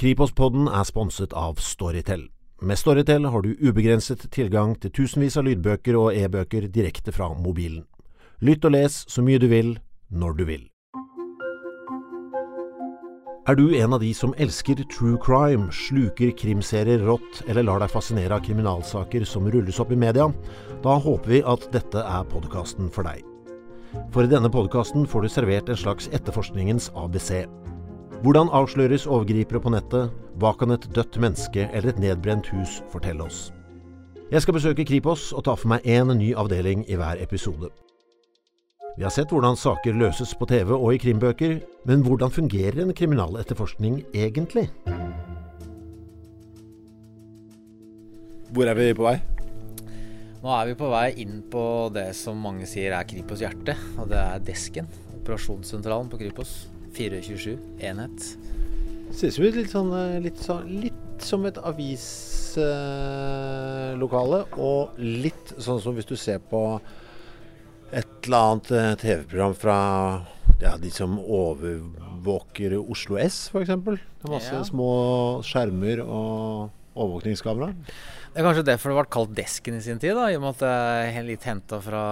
Kripos-podden er sponset av Storytel. Med Storytel har du ubegrenset tilgang til tusenvis av lydbøker og e-bøker direkte fra mobilen. Lytt og les så mye du vil, når du vil. Er du en av de som elsker true crime, sluker krimserier rått eller lar deg fascinere av kriminalsaker som rulles opp i media? Da håper vi at dette er podkasten for deg. For i denne podkasten får du servert en slags etterforskningens ABC. Hvordan avsløres overgripere på nettet? Hva kan et dødt menneske eller et nedbrent hus fortelle oss? Jeg skal besøke Kripos og ta for meg én ny avdeling i hver episode. Vi har sett hvordan saker løses på TV og i krimbøker, men hvordan fungerer en kriminaletterforskning egentlig? Hvor er vi på vei? Nå er vi på vei inn på det som mange sier er Kripos hjerte, og det er desken. Operasjonssentralen på Kripos. 427 enhet. Ser ut litt sånn litt, sånn, litt som et avislokale, og litt sånn som hvis du ser på et eller annet eh, TV-program fra ja, de som overvåker Oslo S, f.eks. Det er masse ja. små skjermer og overvåkningskamera. Det er kanskje derfor det ble kalt Desken i sin tid, da, i og med at det er litt henta fra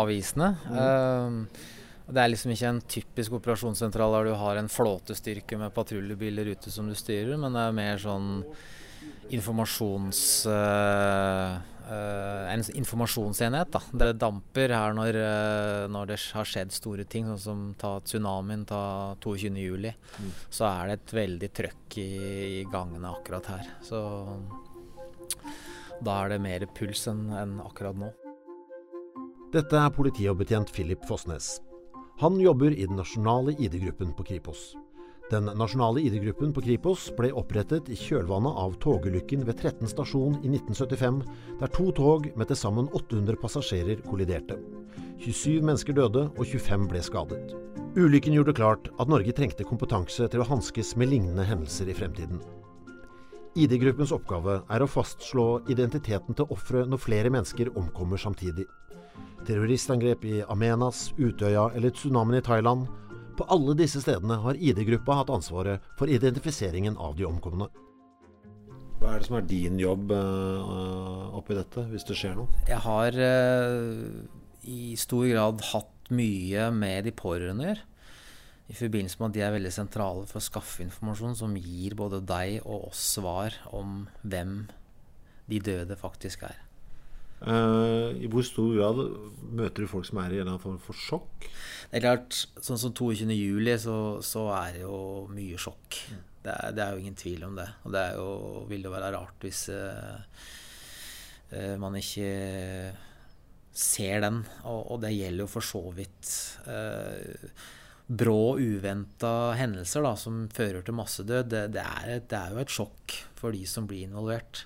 avisene. Mm. Uh, det er liksom ikke en typisk operasjonssentral der du har en flåtestyrke med patruljebiler ute som du styrer, men det er mer sånn informasjons... Uh, uh, en informasjonsenhet. da. Det damper her når, uh, når, det har skjedd store ting, sånn som ta tsunamien, ta 22.07. Mm. Så er det et veldig trøkk i, i, gangene akkurat her. Så da er det mer puls enn en akkurat nå. Dette er politioverbetjent Philip Fossnes. Han jobber i den nasjonale ID-gruppen på Kripos. Den nasjonale ID-gruppen på Kripos ble opprettet i kjølvannet av togulykken ved 13 stasjon i 1975, der to tog med til sammen 800 passasjerer kolliderte. 27 mennesker døde og 25 ble skadet. Ulykken gjorde klart at Norge trengte kompetanse til å hanskes med lignende hendelser i fremtiden. ID-gruppens oppgave er å fastslå identiteten til ofre når flere mennesker omkommer samtidig terroristangrep i Amenas, Utøya eller tsunamien i Thailand. På alle disse stedene har ID-gruppa hatt ansvaret for identifiseringen av de omkomne. Hva er det som er din jobb uh, oppi dette, hvis det skjer noe? Jeg har uh, i stor grad hatt mye med de pårørende å gjøre. I forbindelse med at de er veldig sentrale for å skaffe informasjon som gir både deg og oss svar om hvem de døde faktisk er. Uh, I hvor stor grad møter du folk som er i en eller annen form for sjokk? Det er klart, Sånn som 22.07, så, så er det jo mye sjokk. Mm. Det, er, det, er, jo ingen tvil om det. Og det er jo, vil jo være rart hvis uh, uh, man ikke ser den. Og, og, det gjelder jo for så vidt brå, uventa hendelser da, som fører til massedød. Det, det, er, det er jo et sjokk for de som blir involvert.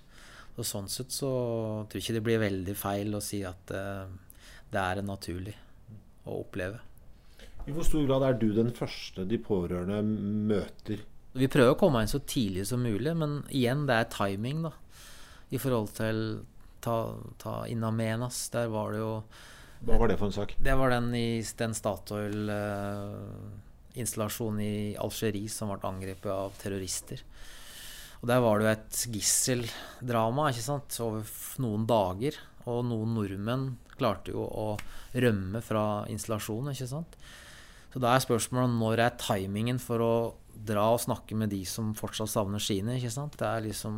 Og sånn sett så tror jeg ikke det blir veldig feil å si at uh, det er naturlig å oppleve. I hvor stor grad er du den første de pårørende møter? Vi prøver å komme inn så tidlig som mulig, men igjen, det er timing, da. I forhold til ta, ta Inamenas. Der var det jo Hva var det for en sak? Det var den i den Statoil uh, installasjonen i Algerie som ble angrepet av terrorister. Og der var det jo et gisseldrama ikke sant, over noen dager. Og noen nordmenn klarte jo å rømme fra installasjonen, ikke sant. Så da er spørsmålet når er timingen for å dra og snakke med de som fortsatt savner sine, ikke sant. Det er liksom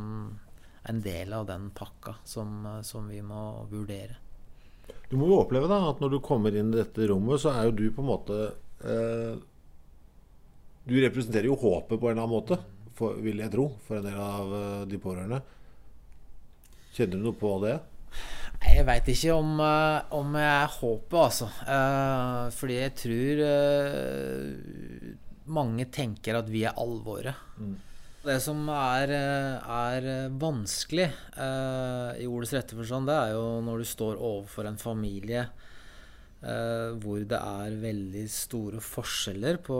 en del av den pakka som, som vi må vurdere. Du må jo oppleve da, at når du kommer inn i dette rommet, så er jo du på en måte eh, Du representerer jo håpet på en eller annen måte for, vil jeg tro, for en del av uh, de pårørende. Kjenner du noe på det? Jeg veit ikke om, uh, om jeg håper, altså. Uh, fordi jeg tror mange tenker at vi er alvoret. Mm. Det som er, er vanskelig i ordets rette forstand, det er jo når du står overfor en familie Uh, hvor det er veldig store forskjeller på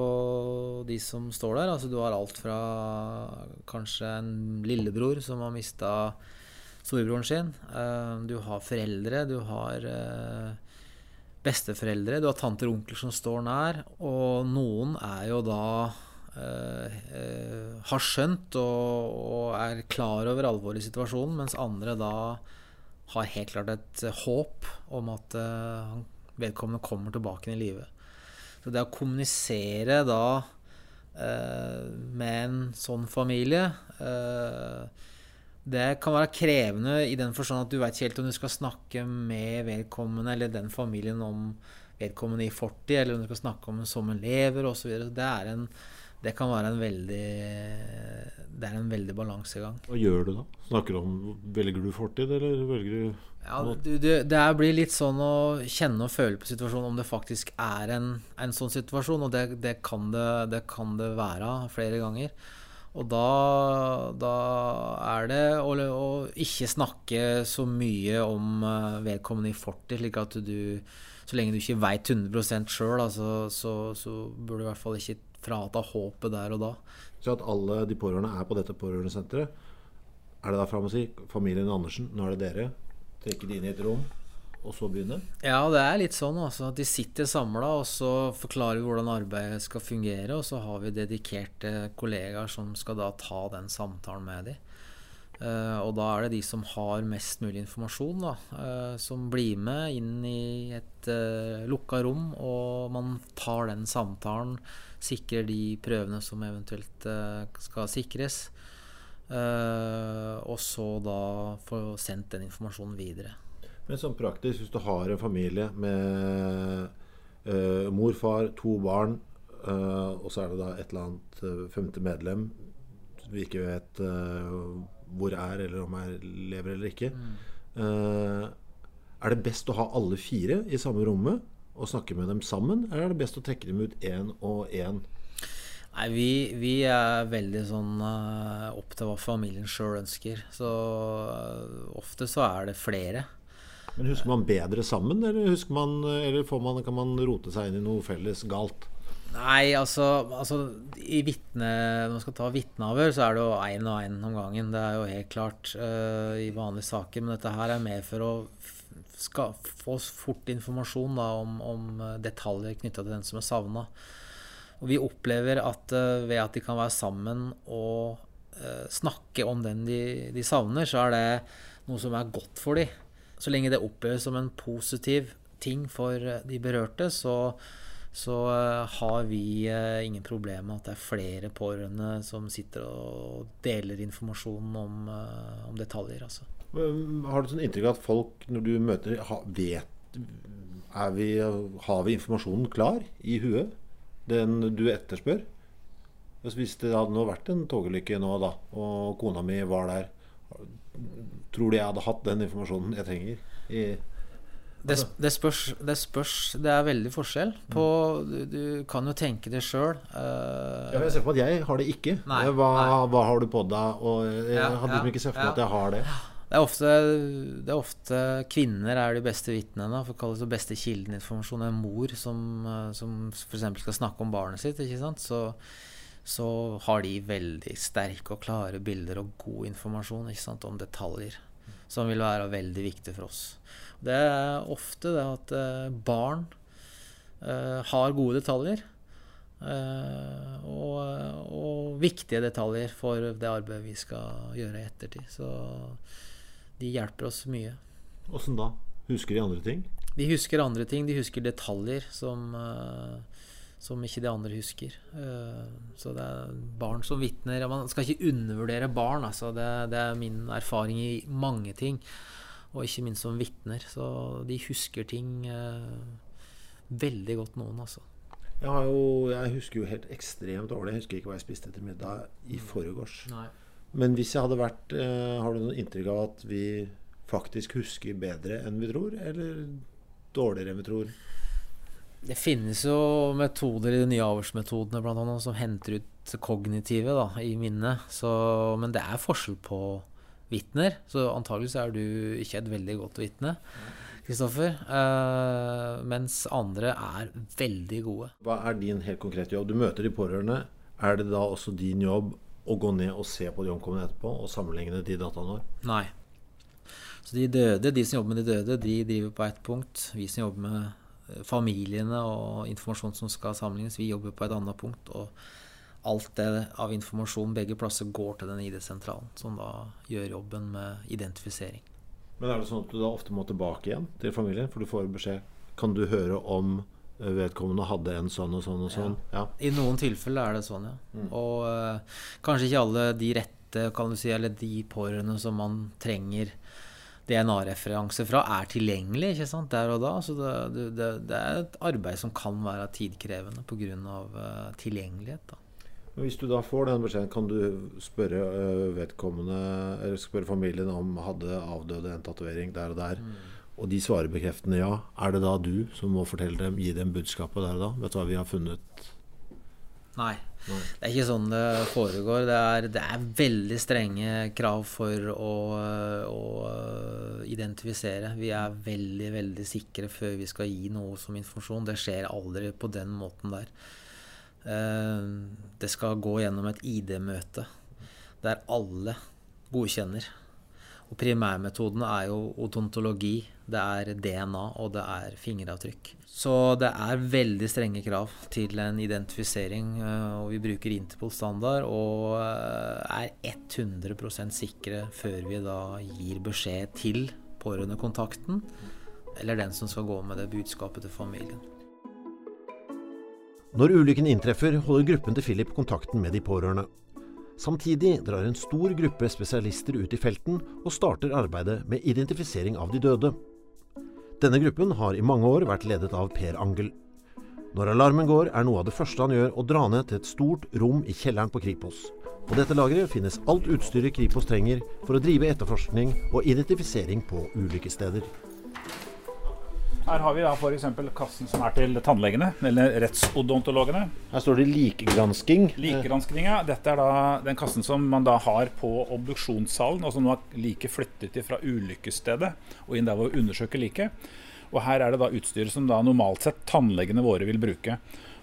de som står der. Altså Du har alt fra kanskje en lillebror som har mista storebroren sin. Uh, du har foreldre, du har uh, besteforeldre, du har tanter og onkler som står nær. Og noen er jo da har skjønt og, og, er klar over alvoret i situasjonen, mens andre da har helt klart et håp om at eh, vedkommende kommer tilbake inn i live. Så det å kommunisere da eh, med en sånn familie eh, det kan være krevende i den forstand at du veit ikke helt om du skal snakke med vedkommende eller den familien om vedkommende i fortid, eller om du skal snakke om den som en lever osv. Det, er en, det kan være en veldig Det er en veldig balansegang. Hva gjør du da? Snakker du om Velger du fortid, eller velger du ja, du, du, Det blir litt sånn å kjenne og føle på situasjonen om det faktisk er en, en sånn situasjon, og det, det, kan det, det kan det være flere ganger. Og da, da er det å, å, ikke snakke så mye om uh, vedkommende i fortid, slik at du Så lenge du ikke veit 100 sjøl, altså, så, så burde du i hvert fall ikke frata håpet der og da. Så at alle de pårørende er på dette pårørendesenteret, er det da fram å si familien Andersen, nå er det dere, Trekke de inn i et rom? og så begynne? Ja, det er litt sånn. Altså, at de sitter samla, og så forklarer vi hvordan arbeidet skal fungere. Og så har vi dedikerte kollegaer som skal da ta den samtalen med dem. Uh, og da er det de som har mest mulig informasjon, da, uh, som blir med inn i et uh, lukka rom, og man tar den samtalen, sikrer de prøvene som eventuelt skal sikres, og så da få sendt den informasjonen videre. Men sånn praktisk, hvis du har en familie med uh, mor, far, to barn, uh, og så er det da et eller annet femte medlem vi ikke vet hvor er, eller om jeg lever eller ikke. Mm. er det best å ha alle fire i samme rommet og snakke med dem sammen, eller er det best å trekke dem ut én og én? Nei, vi, vi, er veldig sånn uh, opp til hva familien sjøl ønsker. Så uh, ofte så er det flere. Men Husker man bedre sammen, eller, man, eller man, kan man rote seg inn i noe felles galt? Nei, altså, altså i vitne, Når man skal ta vitneavhør, så er det jo én og én om gangen. Det er jo helt klart uh, i vanlige saker. Men dette her er mer for å skal, få fort informasjon da, om, om, eh, detaljer knytta til den som er savna. Og vi opplever at uh, ved at de kan være sammen og uh, snakke om den de, de savner, så er det noe som er godt for dem. Så lenge det oppleves som en positiv ting for de berørte, så, så uh, har vi uh, ingen problemer med at det er flere pårørende som sitter og deler informasjon om, uh, om detaljer. Altså. Har du sånn inntrykk av at folk, når du møter, vet vi, Har vi informasjonen klar i huet? Den du etterspør? Altså, hvis det hadde vært en togulykke nå, da, og kona mi var der tror du jeg hadde hatt den informasjonen jeg trenger? I, det, det, spørs, det, spørs, det er veldig forskjell på Du, du kan jo tenke det sjøl. Uh, ja, jeg ser på at jeg har det ikke. Nei, hva, nei. hva, har du på deg? Og jeg ja, hadde ja, ikke sett for meg ja. at jeg har det. Det er, ofte, det er ofte kvinner er de beste vitnene. For å kalle det beste kilden informasjon. En mor som, eh, som f.eks. skal snakke om barnet sitt. ikke sant? Så så har de veldig sterke og klare bilder og god informasjon sant, om detaljer. Som vil være veldig viktig for oss. Det er ofte det at eh, barn uh, har gode detaljer. Uh, og, og, viktige detaljer for det arbeidet vi skal gjøre i ettertid. Så de hjelper oss mye. Åssen da? Husker de andre ting? De husker andre ting. De husker detaljer som som ikke de andre husker. Eh, så det er barn som vitner. Man skal ikke undervurdere barn. Altså. Det, det, er min erfaring i mange ting, og ikke minst som vitner. Så de husker ting eh, veldig godt, noen, altså. Jeg, jo, jeg, husker jo helt ekstremt dårlig. Jeg husker ikke hva jeg spiste til middag i mm. forgårs. Men hvis jeg hadde vært eh, Har du noe inntrykk av at vi faktisk husker bedre enn vi tror, eller dårligere enn vi tror? Det finnes jo metoder i de nye avhørsmetodene blant annet, som henter ut kognitive da, i minnet. Men det er forskjell på vitner, så antageligvis er du ikke et veldig godt vitne. Kristoffer. Uh, mens andre er veldig gode. Hva er din helt konkrete jobb? Du møter de pårørende. Er det da også din jobb å gå ned og se på de omkomne etterpå, og sammenligne de dataene våre? Nei. Så de døde, de som jobber med de døde, de driver på ett punkt. Vi som jobber med familiene og informasjon som skal sammenlignes. Vi jobber på et annet punkt. Og alt det av informasjon begge plasser går til den ID-sentralen, som da gjør jobben med identifisering. Men er det sånn at du da ofte må tilbake igjen til familien? For du får beskjed Kan du høre om eh, vedkommende hadde en sånn og sånn og sånn? Ja. I noen tilfeller er det sånn, ja. Mm. Og uh, kanskje ikke alle de rette, kan du si, eller de pårørende som man trenger DNA-referanse fra, er tilgjengelig ikke sant, der og da. Så det, det, det er et arbeid som kan være tidkrevende pga. Uh, tilgjengelighet. da. Hvis du da får den beskjeden, kan du spørre øh, vedkommende eller spørre familien om hadde avdøde en tatovering der og der, mm. og de svarer bekreftende ja. Er det da du som må fortelle dem, gi dem budskapet der og da? Vet du hva vi har funnet? Nei. Nei. Det er ikke sånn det foregår. Det er, det er veldig strenge krav for å, å, identifisere. Vi er veldig, veldig sikre før vi skal gi noe som informasjon. Det skjer aldri på den måten der. Eh, det skal gå gjennom et ID-møte der alle godkjenner. Og primærmetodene er jo odontologi, det er DNA og det er fingeravtrykk. Så det er veldig strenge krav til en identifisering, eh, og vi bruker Interpol standard og eh, er 100% sikre før vi da gir beskjed til pårørendekontakten eller den som skal gå med det budskapet til familien. Når ulykken inntreffer, holder gruppen til Philip kontakten med de pårørende. Samtidig drar en stor gruppe spesialister ut i felten og starter arbeidet med identifisering av de døde. Denne gruppen har i mange år vært ledet av Per Angel. Når alarmen går, er noe av det første han gjør å dra ned til et stort rom i kjelleren på Kripos. På dette lageret finnes alt utstyret Kripos trenger for å drive etterforskning og identifisering på ulykkessteder. Her har vi da f.eks. kassen som er til tannlegene, eller rettsodontologene. Her står det likegransking. Likegransking, ja. Dette er da den kassen som man da har på obduksjonssalen, og som nå er like flyttet fra ulykkesstedet og inn der hvor vi undersøker liket. Og her er det da utstyret som da normalt sett tannlegene våre vil bruke.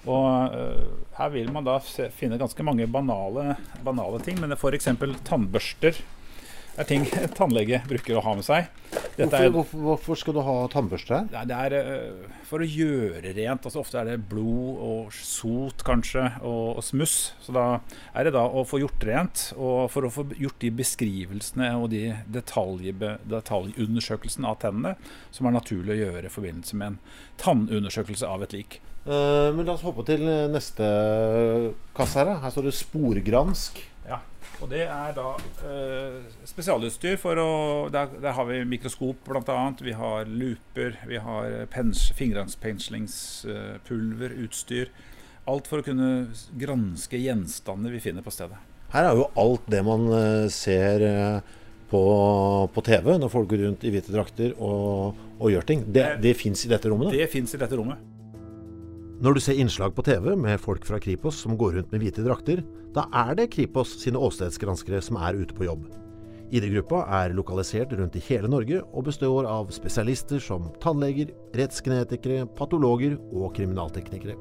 Og uh, her vil man da se, finne ganske mange banale, banale ting, men f.eks. tannbørster er ting tannlege bruker å ha med seg. Hvorfor, er, hvorfor, hvorfor, skal du ha tannbørste her? Det er uh, for å gjøre rent. Altså Ofte er det blod og sot kanskje, og, og, smuss. Så da er det da å få gjort rent, og for å få gjort de beskrivelsene og de detaljundersøkelsene av tennene som er naturlig å gjøre i forbindelse med en tannundersøkelse av et lik. Uh, men La oss hoppe til neste kasse her. Her står det sporgransk. Og det er da eh, spesialutstyr for å der, der, har vi mikroskop bl.a. Vi har looper, vi har fingeravspenslingspulver, utstyr. Alt for å kunne granske gjenstander vi finner på stedet. Her er jo alt det man eh, ser eh, på, på, TV når folk går rundt i hvite drakter og, og gjør ting. Det, det fins i dette rommet? Da. Det fins i dette rommet. Når du ser innslag på TV med folk fra Kripos som går rundt med hvite drakter, da er det Kripos sine åstedsgranskere som er ute på jobb. ID-gruppa er lokalisert rundt i hele Norge og består av spesialister som tannleger, rettsgenetikere, patologer og kriminalteknikere.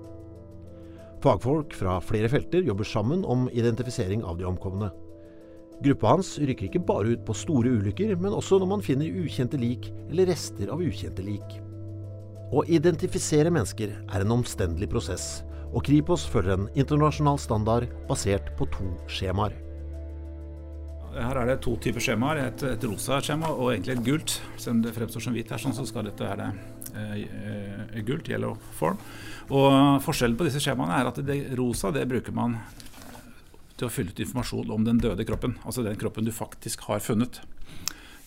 Fagfolk fra flere felter jobber sammen om identifisering av de omkomne. Gruppa hans rykker ikke bare ut på store ulykker, men også når man finner ukjente lik eller rester av ukjente lik. Å identifisere mennesker er en omstendelig prosess, og Kripos følger en internasjonal standard basert på to skjemaer. Her er det to typer skjemaer. Et, et rosa skjema og egentlig et gult. Selv om det fremstår som hvitt her, sånn, så skal dette være eh, gult, yellow form. Og Forskjellen på disse skjemaene er at det rosa det bruker man til å fylle ut informasjon om den døde kroppen. Altså den kroppen du faktisk har funnet.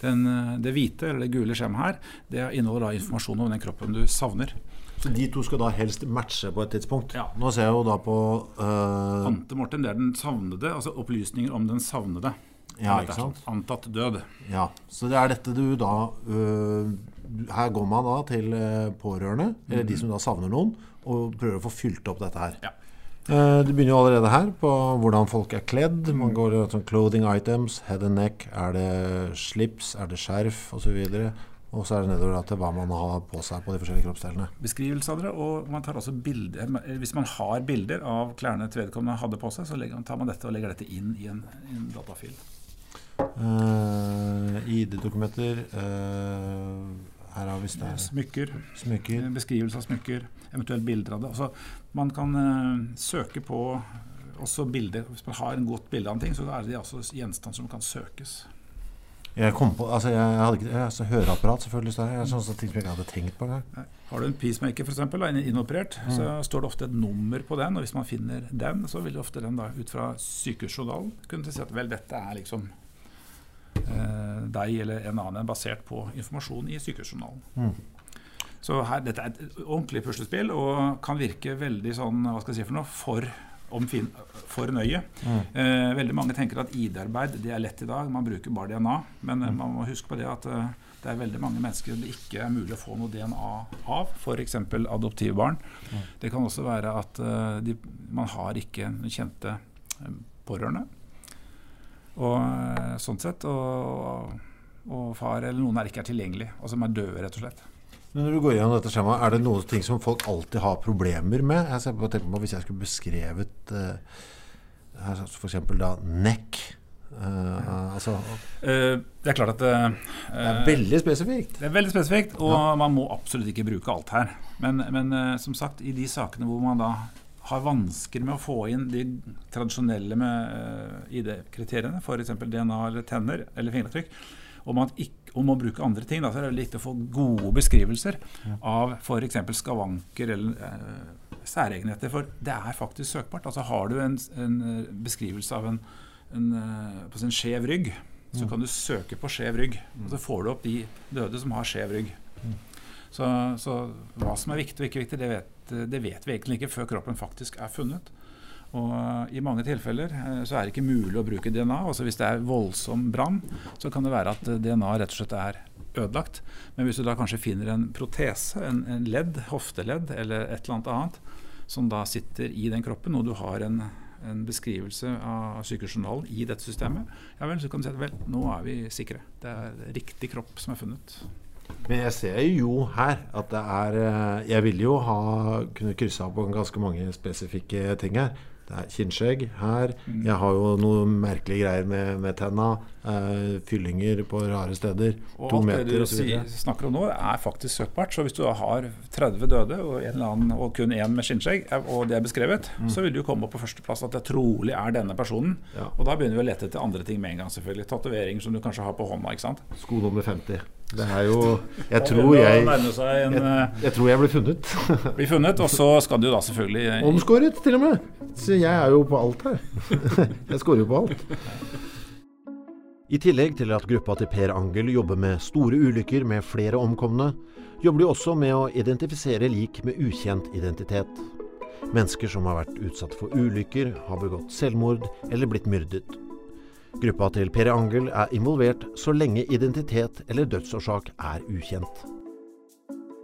Den, eh, det hvite eller det gule skjemaet her, det inneholder informasjon om den kroppen du savner. Så De to skal da helst matche på et tidspunkt? Ja. Nå ser jeg jo da på uh... Ante Morten, det er den savnede, altså opplysninger om den savnede. Ja, ikke sant? Antatt død. Ja, Så det er dette du da uh, Her går man da til pårørende, eller mm de som da savner noen, og prøver å få fylt opp dette her. Ja. Eh, det begynner jo allerede her på hvordan folk er kledd. Man går sånn clothing items, head and neck. Er det slips, er det skjerf osv. Og så er det nedover til hva man har på seg på de forskjellige kroppsdelene. Beskrivelse av det, og man tar også bilder. Hvis man har bilder av klærne til vedkommende hadde på seg, så tar man dette og legger dette inn i en, en datafil. Uh, ID-dokumenter. Uh, her har vi det. Smykker. smykker. Beskrivelse av smykker, eventuelt bilder av det. Altså, man kan uh, søke på også bilder. Hvis man har en godt bilde av en ting, så er det altså gjenstand som kan søkes. Jeg kom på, altså jeg hadde ikke altså Høreapparat, selvfølgelig. Så jeg, sånn, sånne ting jeg ikke hadde tenkt på engang. Har du en peacemaker, f.eks., inoperert, mm. så står det ofte et nummer på den. Og hvis man finner den, så vil ofte den da ut fra sykehusjournalen kunne si at vel, dette er liksom eh, deg eller en annen basert på informasjon i sykehusjournalen. Mm. Så her, dette er et ordentlig puslespill og kan virke veldig sånn, hva skal jeg si for noe, for fin, for nøye. Mm. Eh, veldig mange tenker at ID-arbeid det er lett i dag, man bruker bare DNA. Men eh, mm. man må huske på det at eh, det er veldig mange mennesker det ikke er mulig å få noe DNA av, f.eks. adoptivbarn. Mm. Det kan også være at uh, de, man har ikke kjente uh, pårørende. Og uh, sånn sett, og, og, far eller noen er ikke er tilgjengelig, og som er døde, rett og slett. Men når du går gjennom dette skjemaet, Er det noen ting som folk alltid har problemer med? Jeg ser på, på Hvis jeg skulle beskrevet uh, f.eks. da nekk uh, altså, uh, Det er klart at uh, Det er veldig spesifikt. Det er veldig spesifikt, og ja. man må absolutt ikke bruke alt her. Men, men som sagt, i de sakene hvor man da har vansker med å få inn de tradisjonelle ID-kriteriene, f.eks. DNA eller tenner eller fingeravtrykk, man ikke om å bruke andre ting. Da, så er det viktig å få gode beskrivelser av f.eks. skavanker eller eh, særegenheter. For det er faktisk søkbart. Altså Har du en, en eh, beskrivelse av en, en, eh, på sin skjev rygg, så mm. kan du søke på skjev rygg. Og så får du opp de døde som har skjev rygg. Mm. Så, så, hva som er viktig og ikke viktig, det vet, det vet vi egentlig ikke før kroppen faktisk er funnet. Og eh, I mange tilfeller eh, så er det ikke mulig å bruke DNA. Også hvis det er voldsom brann, så kan det være at eh, DNA rett og slett er ødelagt. Men hvis du da kanskje finner en protese, en, en ledd, hofteledd eller et eller annet annet, som da sitter i den kroppen, og du har en, en beskrivelse av sykehusjournalen i dette systemet, ja vel, så kan du si at vel, nå er vi sikre. Det er riktig kropp som er funnet. Men jeg ser jo her at det er Jeg ville jo ha kunne krysse av på ganske mange spesifikke ting her. Det er kinnskjegg her. Jeg har jo noe merkelige greier med, med tenna. Eh, fyllinger på rare steder. Og to meter det du snakker om nå, er faktisk søkbart. Så hvis du har 30 døde og, annen, og kun én med skinnskjegg, og det er beskrevet, mm. så vil du komme opp på førsteplass at det trolig er denne personen. Ja. Og da begynner vi å lete etter andre ting med en gang, selvfølgelig. Tatoveringer som du kanskje har på hånda. ikke sant? Sko nummer 50. Det er jo Jeg tror jeg jeg, eh, jeg tror jeg blir funnet. blir funnet, Og så skal du da selvfølgelig Omskåret, til og med. Så jeg er jo på alt her. Jeg scorer jo på alt. I tillegg til at gruppa til Per Angel jobber med store ulykker med flere omkomne, jobber de også med å identifisere lik med ukjent identitet. Mennesker som har vært utsatt for ulykker, har begått selvmord eller blitt myrdet. Gruppa til Per Angel er involvert så lenge identitet eller dødsårsak er ukjent.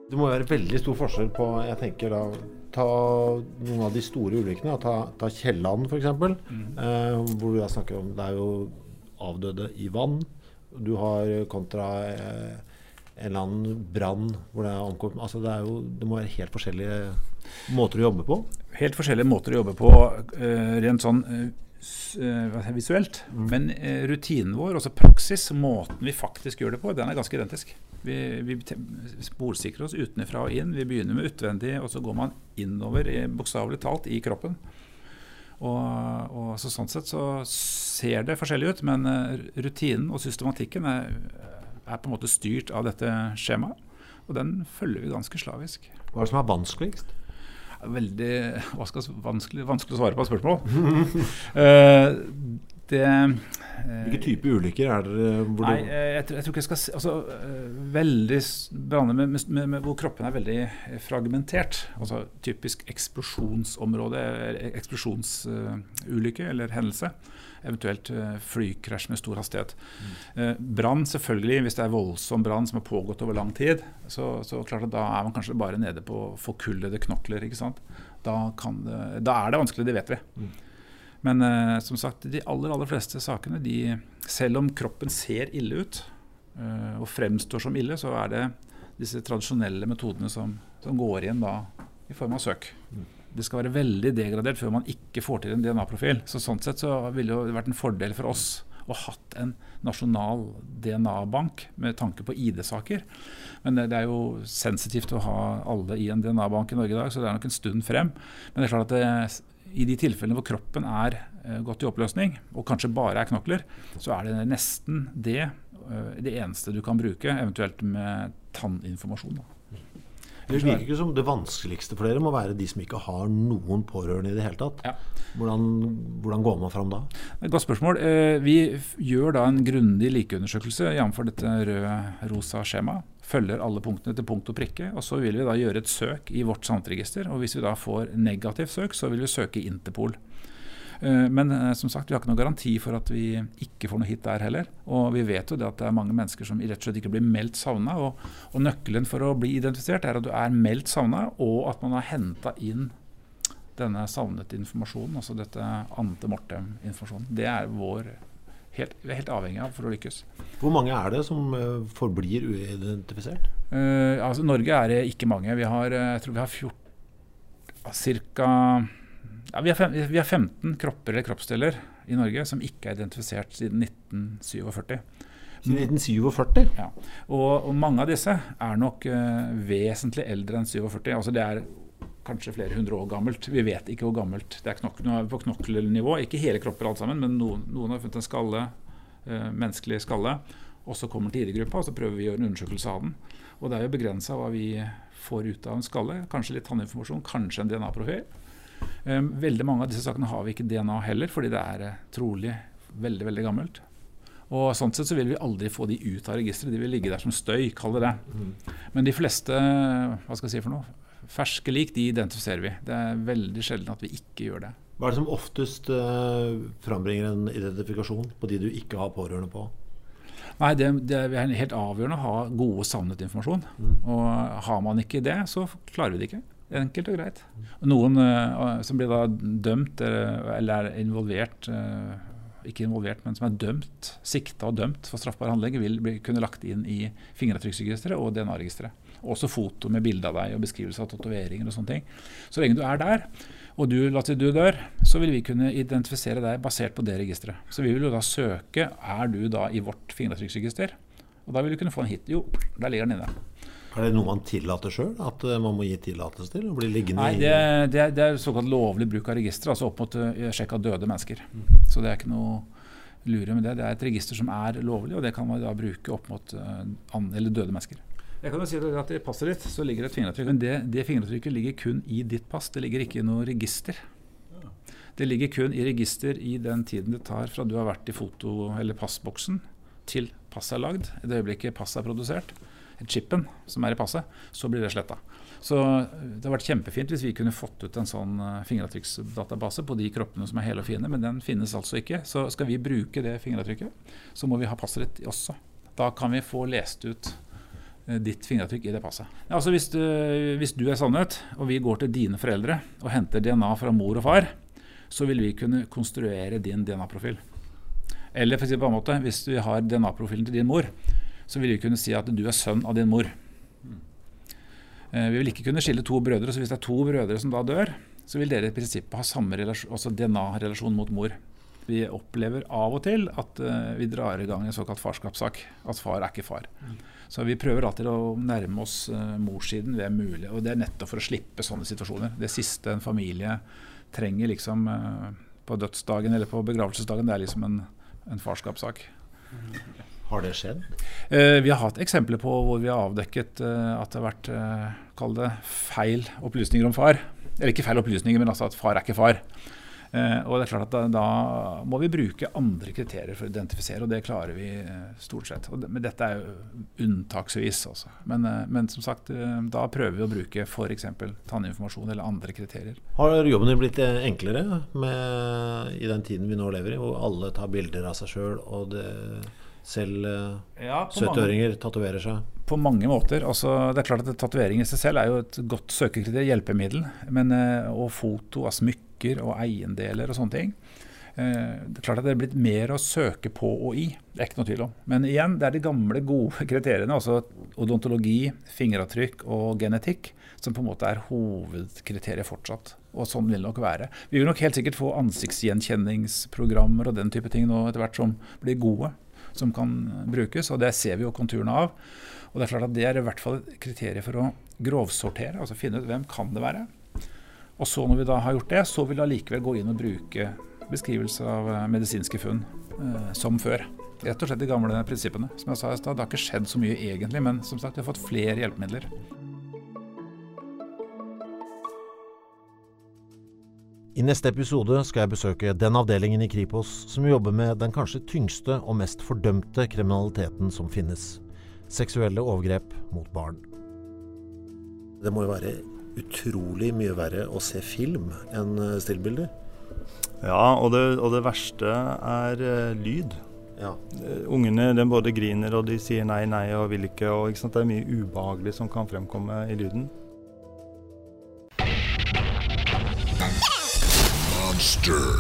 Det må være veldig stor forskjell på jeg tenker da, Ta noen av de store ulykkene. Ta, ta Kielland f.eks. Mm. Eh, hvor du snakker om Det er jo avdøde i vann. Du har kontra eh, en eller annen brann hvor det er omkommet altså det, er jo, det må være helt forskjellige måter å jobbe på? Helt forskjellige måter å jobbe på Eh, rent sånn uh, visuelt. Mm. Men uh, rutinen vår, altså praksis, måten vi faktisk gjør det på, den er ganske identisk. Vi, vi sporsikrer oss utenfra og inn. Vi begynner med utvendig, og så går man innover, bokstavelig talt, i kroppen. Og, og så Sånn sett så ser det forskjellig ut, men eh, rutinen og systematikken er, er på en måte styrt av dette skjemaet. Og den følger vi ganske slavisk. Hva er det som er vanskeligst? Veldig vanskelig, vanskelig, å svare på spørsmål. uh, det Hvilke type ulykker er det? Nei, jeg, jeg, tror ikke jeg skal si altså, Veldig branner med, med, med, hvor kroppen er veldig fragmentert. Altså typisk eksplosjonsområde, eksplosjonsulykke eller hendelse. Eventuelt uh, flykrasj med stor hastighet. Mm. Uh, brann, selvfølgelig, hvis det er voldsom brann som har pågått over lang tid, så, så klart at da er man kanskje bare nede på forkullede knokler. ikke sant? Da, det, da er det vanskelig, det vet vi. Mm. Men uh, som sagt, de aller, aller fleste sakene, de, selv om kroppen ser ille ut uh, og fremstår som ille, så er det disse tradisjonelle metodene som, som går igjen da i form av søk. Det skal være veldig degradert før man ikke får til en DNA-profil. Så Sånn sett så ville det vært en fordel for oss å hatt en nasjonal DNA-bank med tanke på ID-saker. Men det, det, er jo sensitivt å ha alle i en DNA-bank i Norge i dag, så det er nok en stund frem. Men det er klart at det, i de tilfellene hvor kroppen er uh, gått i oppløsning, og kanskje bare er knokler, så er det nesten det uh, det eneste du kan bruke, eventuelt med tanninformasjon. Da. Det virker ikke som det vanskeligste for dere må være de som ikke har noen pårørende i det hele tatt. Ja. Hvordan, hvordan, går man fram da? Et godt spørsmål. Vi gjør da en grundig likeundersøkelse jf. dette rød-rosa skjemaet følger alle punktene til punkt og prikke. og Så vil vi da gjøre et søk i vårt samtregister. og Hvis vi da får negativt søk, så vil vi søke Interpol. Eh, men eh, som sagt, vi har ikke noen garanti for at vi ikke får noe hit der heller. Og vi vet jo det at det er mange mennesker som rett og slett ikke blir meldt savna. Og, og, nøkkelen for å bli identifisert er at du er meldt savna, og at man har henta inn denne savnet informasjonen, altså dette ante mortem-informasjonen. Det er vår helt, vi er helt avhengig av for å lykkes. Hvor mange er det som uh, forblir uidentifisert? Uh, altså, Norge er det ikke mange. Vi har, jeg tror vi har 14, ca. Ja, vi, har vi, har 15 kropper eller kroppsdeler i Norge som ikke er identifisert siden 1947. Siden 1947? Ja. Og, og, mange av disse er nok vesentlig eldre enn 47. Altså det er kanskje flere hundre år gammelt. Vi vet ikke hvor gammelt. Det er knok på knokkelnivå. Ikke hele kropper alt sammen, men noen, noen har funnet en skalle, uh, menneskelig skalle. Og så kommer til ID-gruppa, og så prøver vi å gjøre en undersøkelse av den. Og det er jo begrensa hva vi får ut av en skalle. Kanskje litt tanninformasjon, kanskje en DNA-profil. Eh, veldig mange av disse sakene har vi ikke DNA heller, fordi det er eh, trolig veldig, veldig gammelt. Og sånn sett så vil vi aldri få de ut av registeret. De vil ligge der som støy, kall det det. Mm. Men de fleste hva skal jeg si for noe, ferske lik, de identifiserer vi. Det er veldig sjelden at vi ikke gjør det. Hva er det som oftest uh, frambringer en identifikasjon på de du ikke har pårørende på? Nei, det, det er helt avgjørende å ha gode, savnet informasjon. Mm. Og har man ikke det, så klarer vi det ikke. Enkelt og greit. Noen uh, som blir da dømt uh, eller er involvert ikke involvert, men som er dømt, sikta og dømt for straffbar handling, vil bli, kunne lagt inn i fingeravtrykksregisteret og DNA-registeret. Også foto med bilde av deg og beskrivelse av tatoveringer og sånne ting. Så lenge du er der, og du, la til du dør, så vil vi kunne identifisere deg basert på det registeret. Så vi vil jo da søke er du da i vårt fingeravtrykksregister. Og da vil du kunne få en hit. Jo, der ligger den inne. Er det noe man tillater sjøl? At eh, man må gi tillatelse til? å bli liggende Nei, det, det, er, det er såkalt lovlig bruk av registeret, altså opp mot uh, sjekk av døde mennesker. Mm. Så det er ikke noe lure med det. Det er et register som er lovlig, og det kan man da bruke opp mot uh, an, døde mennesker. Jeg kan jo si at I passet ditt så ligger det et fingeravtrykk. Men det, det fingeravtrykket ligger kun i ditt pass. Det ligger ikke i noe register. Det ligger kun i register i den tiden det tar fra du har vært i foto- eller passboksen til passet er lagd. I det øyeblikket passet er produsert, chipen som er i passet, så blir det sletta. Så det har vært kjempefint hvis vi kunne fått ut en sånn eh, fingeravtrykksdatabase på de kroppene som er hele og fine, men den finnes altså ikke. Så skal vi bruke det fingeravtrykket, så må vi ha passet ditt også. Da kan vi få lest ut Eh, ditt fingeravtrykk i det passet. Altså hvis, du, hvis du er sannhet, og vi går til dine foreldre og henter DNA fra mor og far, så vil vi kunne konstruere din DNA-profil. Eller for å si på en måte, hvis vi har DNA-profilen til din mor, så vil vi kunne si at du er sønn av din mor. Eh, vi vil ikke kunne skille to brødre, så hvis det er to brødre som da dør, så vil dere i prinsippet ha samme DNA-relasjon mot mor. Vi opplever av og til at uh, vi drar i gang en såkalt farskapssak. At far er ikke far. Så vi prøver alltid å nærme oss uh, morssiden ved mulig. Og det er nettopp for å slippe sånne situasjoner. Det siste en familie trenger liksom på dødsdagen eller på begravelsesdagen, det er liksom en, en farskapssak. Har det skjedd? Eh, vi har hatt eksempler på hvor vi har avdekket at det har vært kall det feil opplysninger om far. Eller ikke feil opplysninger, men altså at far er ikke far. Eh, og det er klart at da, da, må vi bruke andre kriterier for å identifisere, og det klarer vi eh, stort sett. Det, men dette er jo unntaksvis, altså. Men, eh, men, som sagt, da prøver vi å bruke f.eks. tanninformasjon eller andre kriterier. Har jobben din blitt enklere med, i den tiden vi nå lever i, hvor alle tar bilder av seg sjøl, og det selv ja, 70-åringer tatoverer seg? På mange måter. Altså, det er klart at Tatovering i seg selv er jo et godt søkekriterium, hjelpemiddel. Men, og foto av smykker smykker og eiendeler og sånne ting. Eh, det er klart at det er blitt mer å søke på og i, det er ikke noe tvil om. Men igjen, det er de gamle, gode kriteriene, altså odontologi, fingeravtrykk og genetikk, som på en måte er hovedkriteriet fortsatt. Og sånn vil det nok være. Vi vil nok helt sikkert få ansiktsgjenkjenningsprogrammer og den type ting nå etter hvert som blir gode, som kan brukes, og det ser vi jo konturene av. Og det er klart at det er i hvert fall et kriterium for å grovsortere, altså finne ut hvem kan det være. Og så når vi da har gjort det, så vil vi allikevel gå inn og bruke beskrivelse av eh, medisinske funn eh, som før. Rett og slett de gamle prinsippene. Som jeg sa i stad, det har ikke skjedd så mye egentlig, men som sagt, vi har fått flere hjelpemidler. I neste episode skal jeg besøke den avdelingen i Kripos som jobber med den kanskje tyngste og mest fordømte kriminaliteten som finnes seksuelle overgrep mot barn. Det må jo være utrolig mye verre å se film enn eh, stillbilder? Ja, og det, og det verste er uh, lyd. Ja. Uh, ungene de både griner og de sier nei, nei og vil ikke. Og, ikke det er mye ubehagelig som kan fremkomme i lyden. Monster.